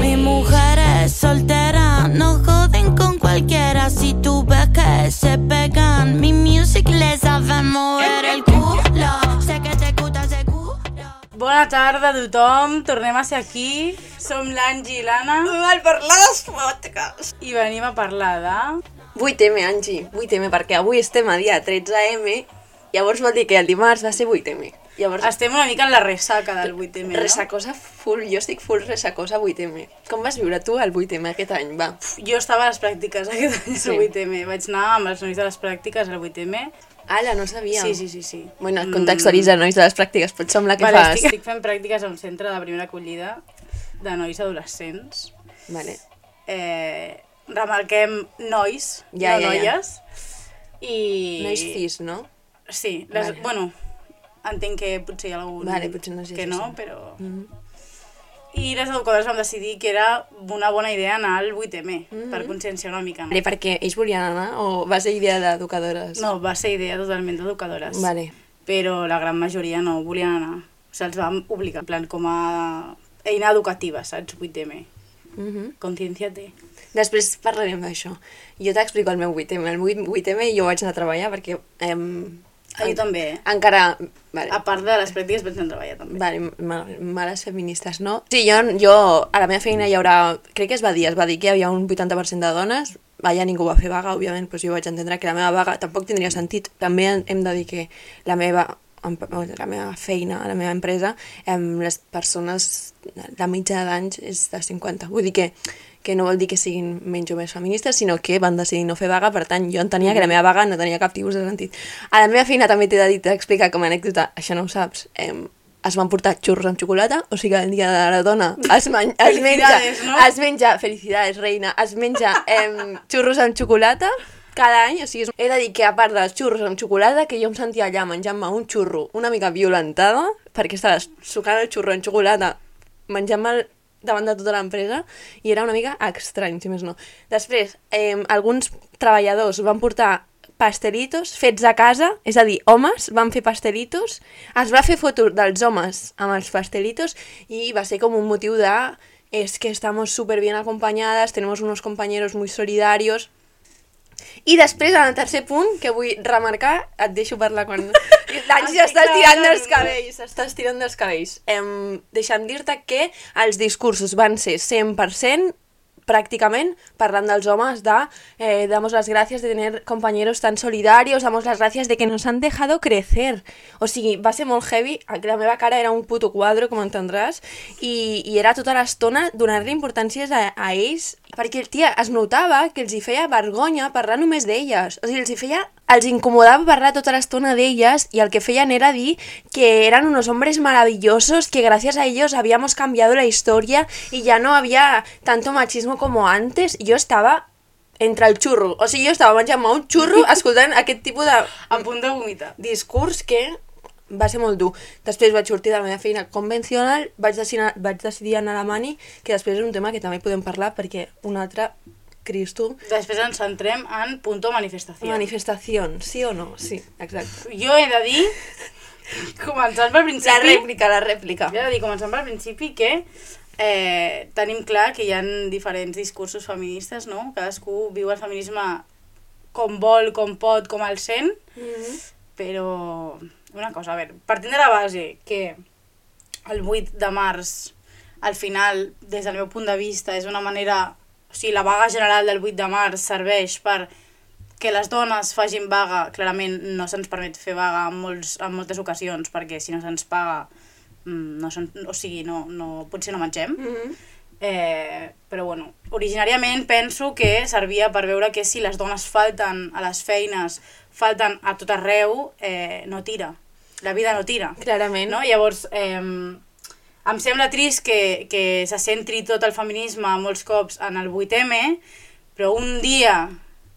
Mi mujer es soltera, no joden con cualquiera. Si tú ves que se pegan, mi music les sabe mover el culo. Sé que te gusta ese culo. Bona tarda a tothom, tornem a ser aquí. Som l'Angi i l'Anna Mal parlar dels podcasts. i venim a parlar de... 8M, Angi, 8M, perquè avui estem a dia 13M, llavors vol dir que el dimarts va ser 8M. Llavors, Estem una mica en la ressaca del 8M, no? resacosa full, jo estic full resacosa 8M. Com vas viure tu el 8M aquest any, va? Jo estava a les pràctiques aquest any Sí. al 8M. Vaig anar amb els nois de les pràctiques al 8M. Ala, no sabia. Sí, sí, sí. sí. Bueno, Mm. contextualitza, nois, de les pràctiques, pot semblar que Vale, fas... estic, estic fent pràctiques a un centre de primera acollida de nois adolescents. Vale. Eh, remarquem nois, Ja, no ja, ja. noies. I... Nois cis, no? Sí, les, Vale. bueno, entenc que potser hi ha algun Vale, potser no sé que no, però... Mhm. I les educadores vam decidir que era una bona idea anar al 8M, Mhm. per conscienciar una mica. No? Vale, perquè ells volien anar o va ser idea d'educadores? no, va ser idea totalment d'educadores, Vale. però la gran majoria no volien anar. O sigui, els vam obligar, en plan, com a eina educativa, saps? 8M. Mhm. Consciencia't. Després parlarem d'això. Jo t'explico el meu 8M. El 8, 8M jo vaig anar a treballar perquè... Em, Ah, jo també, eh? Encara... Vale, A part de les pràctiques a treballar també. vale mal, males feministes, no? Sí, jo, jo a la meva feina hi haurà... Crec que es va dir, es va dir que hi havia un 80% de dones, allà ningú va fer vaga, òbviament, doncs jo vaig entendre que la meva vaga tampoc tindria sentit. També hem de dir que la meva em- la meva feina, la meva empresa, em, les persones, la mitja d'anys és de 50. Vull dir que, que no vol dir que siguin menys o més feministes, sinó que van decidir no fer vaga, per tant, jo entenia que la meva vaga no tenia cap tipus de sentit. A la meva feina també t'he de dir, t'he d'explicar com a anècdota, això no ho saps, em, es van portar xurros amb xocolata, o sigui, el dia de la dona es, men es menja, no? es menja, felicidades, reina, es menja em, xurros amb xocolata cada any, o sigui, és- he de dir que a part dels xurros amb xocolata, que jo em sentia allà menjant-me un xurro una mica violentada, perquè estava sucant el xurro amb xocolata, menjant-me'l davant de tota l'empresa, i era una mica estrany, si més no. Després, eh, alguns treballadors van portar pastelitos fets a casa, és a dir, homes van fer pastelitos, es va fer foto dels homes amb els pastelitos i va ser com un motiu de es que estamos súper bien acompañadas, tenemos unos compañeros muy solidarios, i després, en el tercer punt, que vull remarcar, et deixo parlar quan... L'Angi s'està estirant dels cabells, s'està estirant dels cabells. Em, deixa'm dir-te que els discursos van ser 100% prácticament parlant dels homes de eh, damos las gracias de tener compañeros tan solidarios, damos las gracias de que nos han dejado crecer. O sigui, va ser molt heavy, la meva cara era un puto quadre, com entendràs, i, i era tota l'estona donar-li importàncies a, a ells, perquè, tia, es notava que els hi feia vergonya parlar només d'elles. O sigui, els hi feia els incomodava parlar tota l'estona d'elles y el que feien era dir que eran unos hombres maravillosos, que gracias a ellos habíamos cambiado la historia y ya no había tanto machismo como antes. Yo estava entre el xurro, o sigui, jo estava menjant-me un xurro escoltant aquest tipus de A punt de vomitar. discurs que va ser molt dur. Després vaig sortir de la meva feina convencional, vaig decidir, vaig decidir anar a la Mani, que després és un tema que també podem parlar perquè un altre, Cristo, Després ens centrem en punto manifestació. manifestació, sí o no? Sí, exacte. Jo he de dir, començant pel principi... La rèplica, la rèplica. Jo he de dir, començant pel principi, que eh, tenim clar que hi ha diferents discursos feministes, no? Cadascú viu el feminisme com vol, com pot, com el sent, Mhm. però una cosa, a veure, partint de la base que el 8 de març, al final, des del meu punt de vista, és una manera... O sigui, la vaga general del 8 de març serveix per que les dones facin vaga, clarament no se'ns permet fer vaga en, molts, en moltes ocasions, perquè si no se'ns paga, mm, no se'n, o sigui, no, no, potser no mengem. Mhm. Eh, però bueno, originàriament penso que servia per veure que si les dones falten a les feines, falten a tot arreu, eh, no tira. La vida no tira. Clarament. No? Llavors, eh, em sembla trist que, que se centri tot el feminisme molts cops en el 8M, però un dia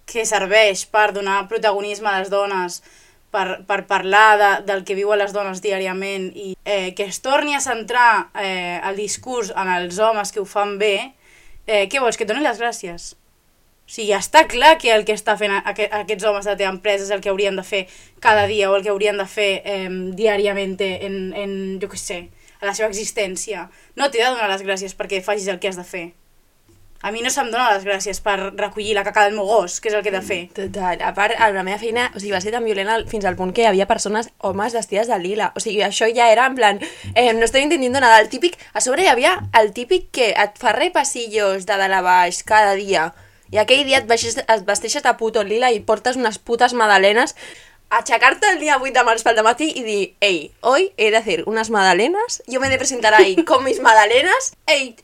que serveix per donar protagonisme a les dones, per, per parlar de, del que viuen les dones diàriament i eh, que es torni a centrar eh, el discurs en els homes que ho fan bé, eh, què vols, que et doni les gràcies? O sigui, ja està clar que el que està fent aqu aquests homes de la teva empresa és el que haurien de fer cada dia o el que haurien de fer eh, diàriament en, en, jo què sé, a la seva existència. No t'he de donar les gràcies perquè facis el que has de fer. A mi no se'm dona les gràcies per recollir la caca del meu gos, que és el que he de fer. Total. A part, a la meva feina o sigui, va ser tan violent al- fins al punt que hi havia persones, homes vestides de lila. O sigui, això ja era en plan... Eh, no estoy entendiendo nada. El típic... A sobre hi havia el típic que et fa repassillos de dalt a baix cada dia i aquell dia et, vesteixes, et vesteixes de puto lila i portes unes putes aixecar-te el dia 8 de març pel matí i dir, ei, hoy he de hacer unas magdalenas, yo me he de presentar ahí con mis magdalenas, ei,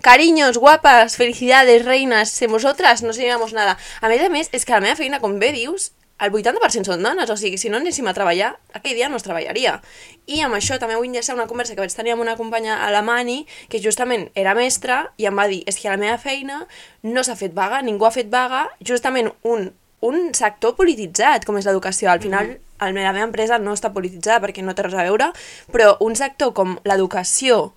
Cariños, guapas, felicidades, reinas, sem vosotras no seríamos nada. A més a més, és que a la meva feina, com bé dius, el 80% són dones, o sigui, si no anéssim a treballar, aquell dia no es treballaria. I amb això també vull enllaçar una conversa que vaig tenir amb una companya a la Mani, que justament era mestra, i em va dir, és que a la meva feina no s'ha fet vaga, ningú ha fet vaga, justament un, un sector polititzat, com és l'educació. Al final, mm. la meva empresa no està polititzada perquè no té res a veure, però un sector com l'educació,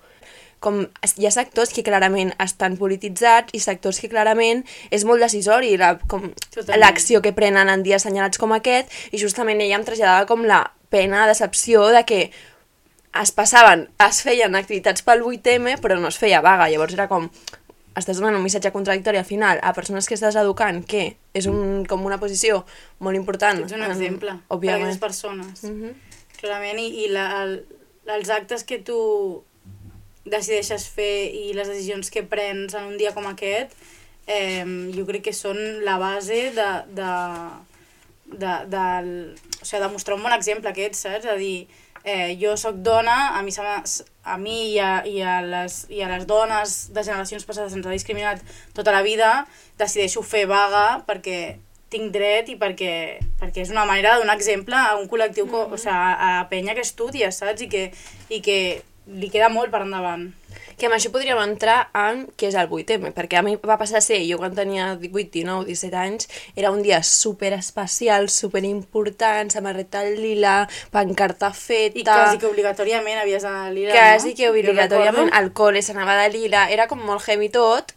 com hi ha sectors que clarament estan polititzats i sectors que clarament és molt decisori la- l'acció que prenen en dies assenyalats com aquest i justament ella em traslladava com la pena, decepció de que es passaven, es feien activitats pel 8M però no es feia vaga, llavors era com estàs donant un missatge contradictori al final a persones que estàs educant que és un, com una posició molt important Ets un en- exemple per òbviament aquestes persones. Mhm. Clarament, i, i la, el, els actes que tu decideixes fer i les decisions que prens en un dia com aquest, eh, jo crec que són la base de, de, de, del, o sigui, de mostrar un bon exemple aquest, saps? De dir, eh, jo sóc dona, a mi, a mi i, a, i, a les, i a les dones de generacions passades se'ns ha discriminat tota la vida, decideixo fer vaga perquè tinc dret i perquè, perquè és una manera de donar exemple a un col·lectiu, mm -hmm. o sigui, a, a penya que estudia, saps? I que, I que li queda molt per endavant. Que amb això podríem entrar en què és el 8M, perquè a mi va passar a ser, jo quan tenia 18, 19, 17 anys, era un dia super especial, super important, samarreta lila, pancarta feta... I quasi que obligatòriament havies d'anar a lila, quasi no? que obligatòriament al col·le s'anava de lila, era com molt heavy tot,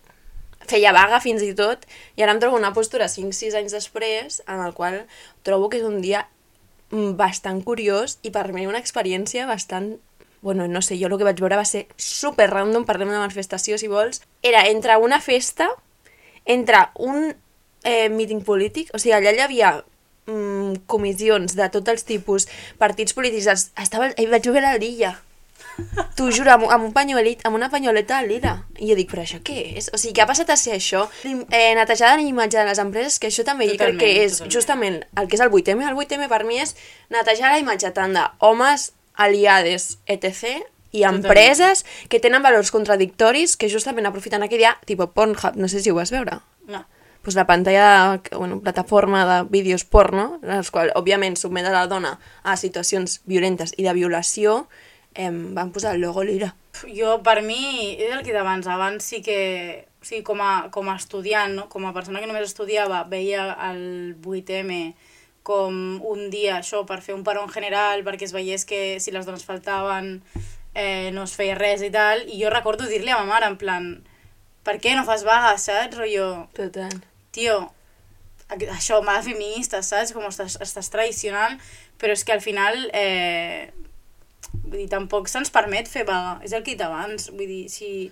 feia vaga fins i tot, i ara em trobo una postura 5-6 anys després, en el qual trobo que és un dia bastant curiós i per mi una experiència bastant bueno, no sé, jo el que vaig veure va ser super random, parlem de manifestació si vols, era entre una festa, entre un eh, meeting polític, o sigui, allà hi havia mm, comissions de tots els tipus, partits polítics, es- estava, eh, vaig veure a l'illa, T'ho juro, amb, amb, un panyolet, amb una panyoleta lila. I jo dic, però això què és? O sigui, què ha passat a ser això? Eh, netejada de la imatge de les empreses, que això també jo crec Totalment, que és totalment. justament el que és el 8M. El 8M per mi és netejar la imatge tant d'homes, aliades, etc., i Totalment. empreses que tenen valors contradictoris que justament aprofiten aquell dia, tipus Pornhub, no sé si ho vas veure No. pues la pantalla, bueno, plataforma de vídeos porno, els quals, òbviament, sotmet a la dona a situacions violentes i de violació, eh, van posar el logo lila. Jo, per mi, és el que d'abans. Abans sí que, o sigui, com a, com a estudiant, no? com a persona que només estudiava, veia el 8M com un dia, això, per fer un paró en general, perquè es veiés que si les dones faltaven eh, no es feia res i tal, i jo recordo dir-li a ma mare, en plan, per què no fas vaga, saps? Rollo, Total. tio, això, mala feminista, saps? Com estàs, estàs tradicional, però és que al final, eh, vull dir, tampoc se'ns permet fer vaga, és el que he dit abans, vull dir, si,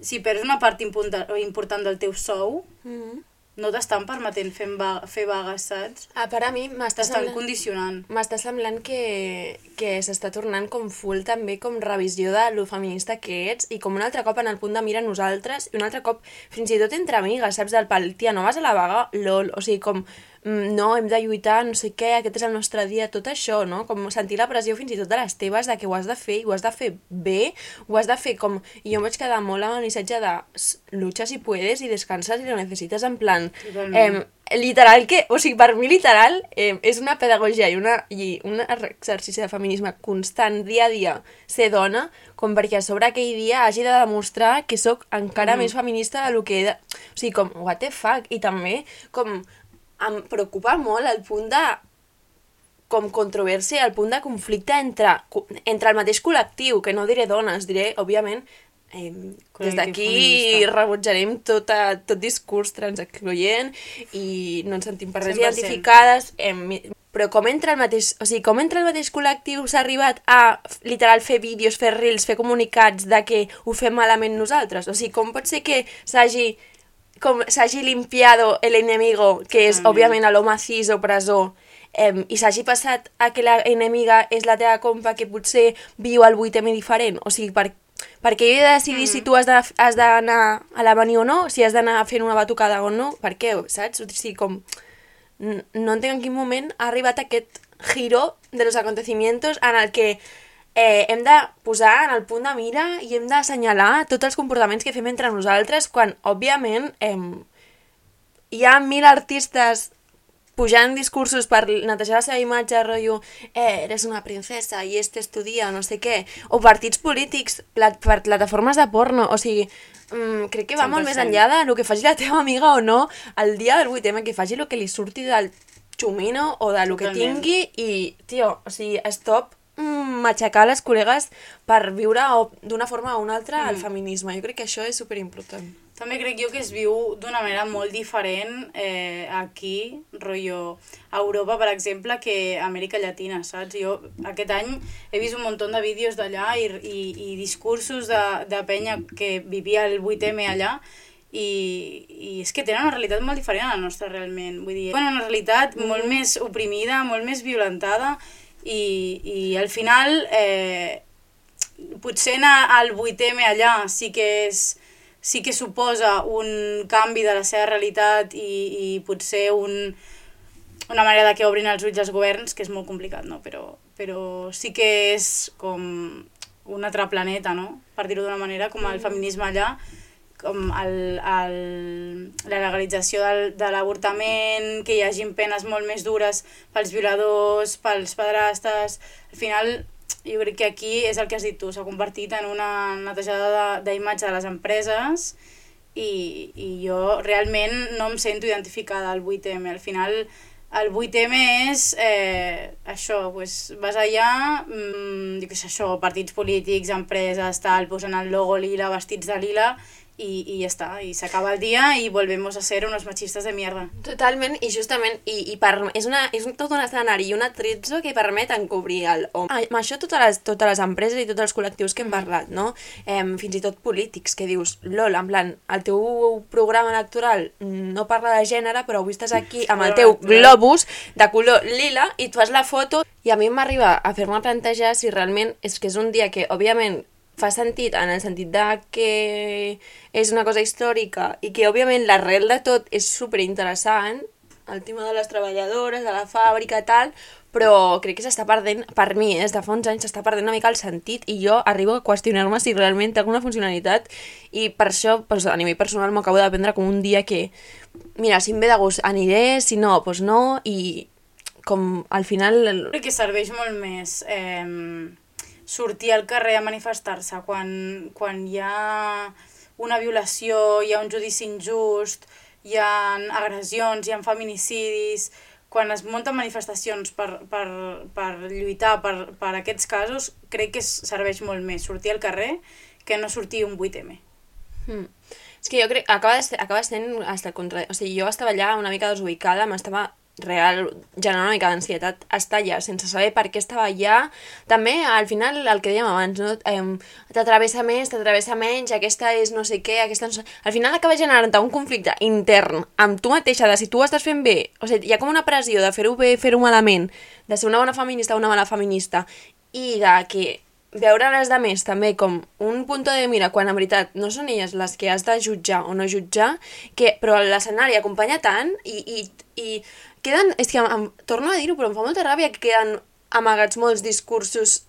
si perds una part important del teu sou, Mm -hmm. No t'estan permetent fer, vaga, fer vagues, saps? Ah, per a mi m'està semblant... condicionant. M'està semblant que, que s'està tornant com full també com revisió de lo feminista que ets i com un altre cop en el punt de mira nosaltres i un altre cop fins i tot entre amigues, saps? Del pal, tia, no vas a la vaga? Lol. O sigui, com, no, hem de lluitar, no sé què, aquest és el nostre dia, tot això, no? Com sentir la pressió fins i tot de les teves de que ho has de fer i ho has de fer bé, ho has de fer com... I jo em vaig quedar molt amb el missatge de "S- lucha si puedes i descansa si lo necesitas, en plan... Totalment. Eh, literal que, o sigui, per mi literal eh, és una pedagogia i, una, i un exercici de feminisme constant dia a dia ser dona, com perquè a sobre aquell dia hagi de demostrar que sóc encara Mhm. més feminista del que he de... O sigui, com, what the fuck? I també, com, em preocupa molt el punt de com controvèrsia, el punt de conflicte entre, entre el mateix col·lectiu, que no diré dones, diré, òbviament, eh, des d'aquí rebutjarem tot, tot discurs transexcloent i no ens sentim per res 100%. identificades. Eh, però com entra el mateix, o sigui, com entra el mateix col·lectiu s'ha arribat a literal fer vídeos, fer reels, fer comunicats de que ho fem malament nosaltres? O sigui, com pot ser que s'hagi s'hagi limpiado el enemigo, que és, Totalment. òbviament, l'home cis o presó, em, i s'hagi passat a que la enemiga és la teva compa que potser viu al 8M diferent? O sigui, per, perquè jo he de decidir si tu has d'anar a l'avenir o no, si has d'anar fent una batucada o no, per què, saps? O sigui, com... No entenc en quin moment ha arribat aquest giro de los acontecimientos en el que eh, hem de posar en el punt de mira i hem d'assenyalar tots els comportaments que fem entre nosaltres quan, òbviament, eh, hi ha mil artistes pujant discursos per netejar la seva imatge, rotllo, eh, eres una princesa i este és tu dia, no sé què, o partits polítics, plat, per plataformes de porno, o sigui, mm, crec que va molt més 100%. enllà de lo que faci la teva amiga o no el dia del 8M, que faci el que li surti del xumino o de lo que tingui i, tio, o sigui, stop matxacar les col·legues per viure d'una forma o una altra el feminisme. Jo crec que això és superimportant. També crec jo que es viu d'una manera molt diferent eh, aquí, rotllo, a Europa, per exemple, que a Amèrica Llatina, saps? Jo aquest any he vist un munt de vídeos d'allà i, i, i discursos de, de penya que vivia el 8M allà i, i és que tenen una realitat molt diferent a la nostra realment. Vull dir, bueno, una realitat molt més oprimida, molt més violentada i, i al final eh, potser anar al 8M allà sí que és sí que suposa un canvi de la seva realitat i, i potser un, una manera de que obrin els ulls els governs, que és molt complicat, no? Però, però sí que és com un altre planeta, no? Per dir-ho d'una manera, com el feminisme allà, com el, el, la legalització del, de l'avortament, que hi hagin penes molt més dures pels violadors, pels padrastes... Al final, jo crec que aquí és el que has dit tu, s'ha convertit en una netejada d'imatge de, de les empreses i, i jo realment no em sento identificada al 8M. Al final, el 8M és eh, això, pues, vas allà, mmm, sé, això, partits polítics, empreses, tal, posen el logo lila, vestits de lila, i, i ja està, i s'acaba el dia i volvemos a ser unos machistas de mierda. Totalment, i justament, i, i per, és, una, és un, tot un escenari i un attrezzo que permet encobrir el home. Ah, Amb això totes les, totes les empreses i tots els col·lectius que hem parlat, no? Eh, fins i tot polítics, que dius, lol, en plan, el teu programa electoral no parla de gènere, però avui estàs aquí amb el teu globus de color lila i tu fas la foto i a mi m'arriba a fer-me plantejar si realment és que és un dia que, òbviament, fa sentit en el sentit de que és una cosa històrica i que òbviament l'arrel de tot és super interessant el tema de les treballadores, de la fàbrica tal, però crec que s'està perdent, per mi, eh, de fa uns anys s'està perdent una mica el sentit i jo arribo a qüestionar-me si realment té alguna funcionalitat i per això, doncs, a nivell personal, m'acabo de prendre com un dia que, mira, si em ve de gust aniré, si no, doncs no, i com al final... Crec que serveix molt més eh, sortir al carrer a manifestar-se quan, quan hi ha una violació, hi ha un judici injust, hi ha agressions, hi ha feminicidis, quan es munten manifestacions per, per, per lluitar per, per aquests casos, crec que serveix molt més sortir al carrer que no sortir un 8M. Mm. És que jo crec ser, acaba sent hasta contra... O sigui, jo estava allà una mica desubicada, m'estava real, generant una mica d'ansietat estar allà, sense saber per què estava allà. També, al final, el que dèiem abans, no? Eh, t'atravessa més, t'atravessa menys, aquesta és no sé què, aquesta no sé... Al final acaba generant un conflicte intern amb tu mateixa, de si tu ho estàs fent bé, o sigui, hi ha com una pressió de fer-ho bé, fer-ho malament, de ser una bona feminista o una mala feminista, i de que veure les de més també com un punt de mira quan en veritat no són elles les que has de jutjar o no jutjar, que, però l'escenari acompanya tant i, i, i queden, és que em, em, torno a dir-ho però em fa molta ràbia que queden amagats molts discursos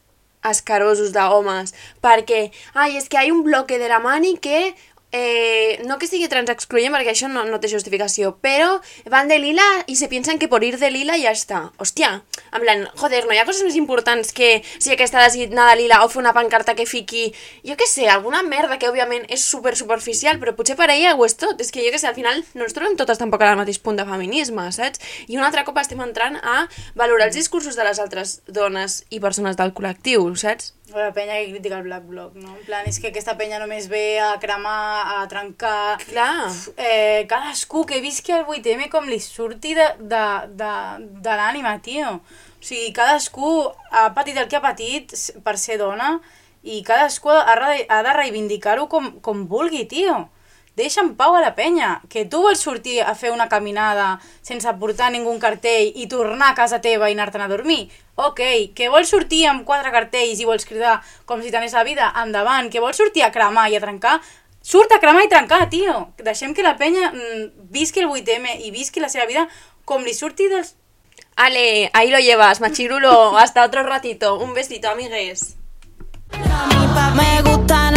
escarosos d'homes perquè, ai, és que hi ha un bloque de la mani que eh, no que sigui transexcluyent perquè això no, no té justificació, però van de lila i se piensan que por ir de lila ja està. Hòstia, en plan, joder, no hi ha coses més importants que si aquesta designada lila o fer una pancarta que fiqui, jo què sé, alguna merda que òbviament és super superficial, però potser per ella ho és tot. És que jo què sé, al final no ens trobem totes tampoc al mateix punt de feminisme, saps? I un altre cop estem entrant a valorar els discursos de les altres dones i persones del col·lectiu, saps? La penya que critica el Black Bloc, no? En plan, és que aquesta penya només ve a cremar, a trencar... Clar. Eh, cadascú que visqui el 8M com li surti de, de, de, de l'ànima, tio. O sigui, cadascú ha patit el que ha patit per ser dona i cadascú ha, ha de reivindicar-ho com, com vulgui, tio. Deixa en pau a la penya, que tu vols sortir a fer una caminada sense portar ningú cartell i tornar a casa teva i anar-te'n a dormir. Ok, que vols sortir amb quatre cartells i vols cridar com si t'anés la vida, endavant. Que vols sortir a cremar i a trencar, surt a cremar i trencar, tio. Deixem que la penya mm, visqui el 8M i visqui la seva vida com li surti dels... Ale, ahí lo llevas, machirulo. Hasta otro ratito. Un besito, amigues. Me gusta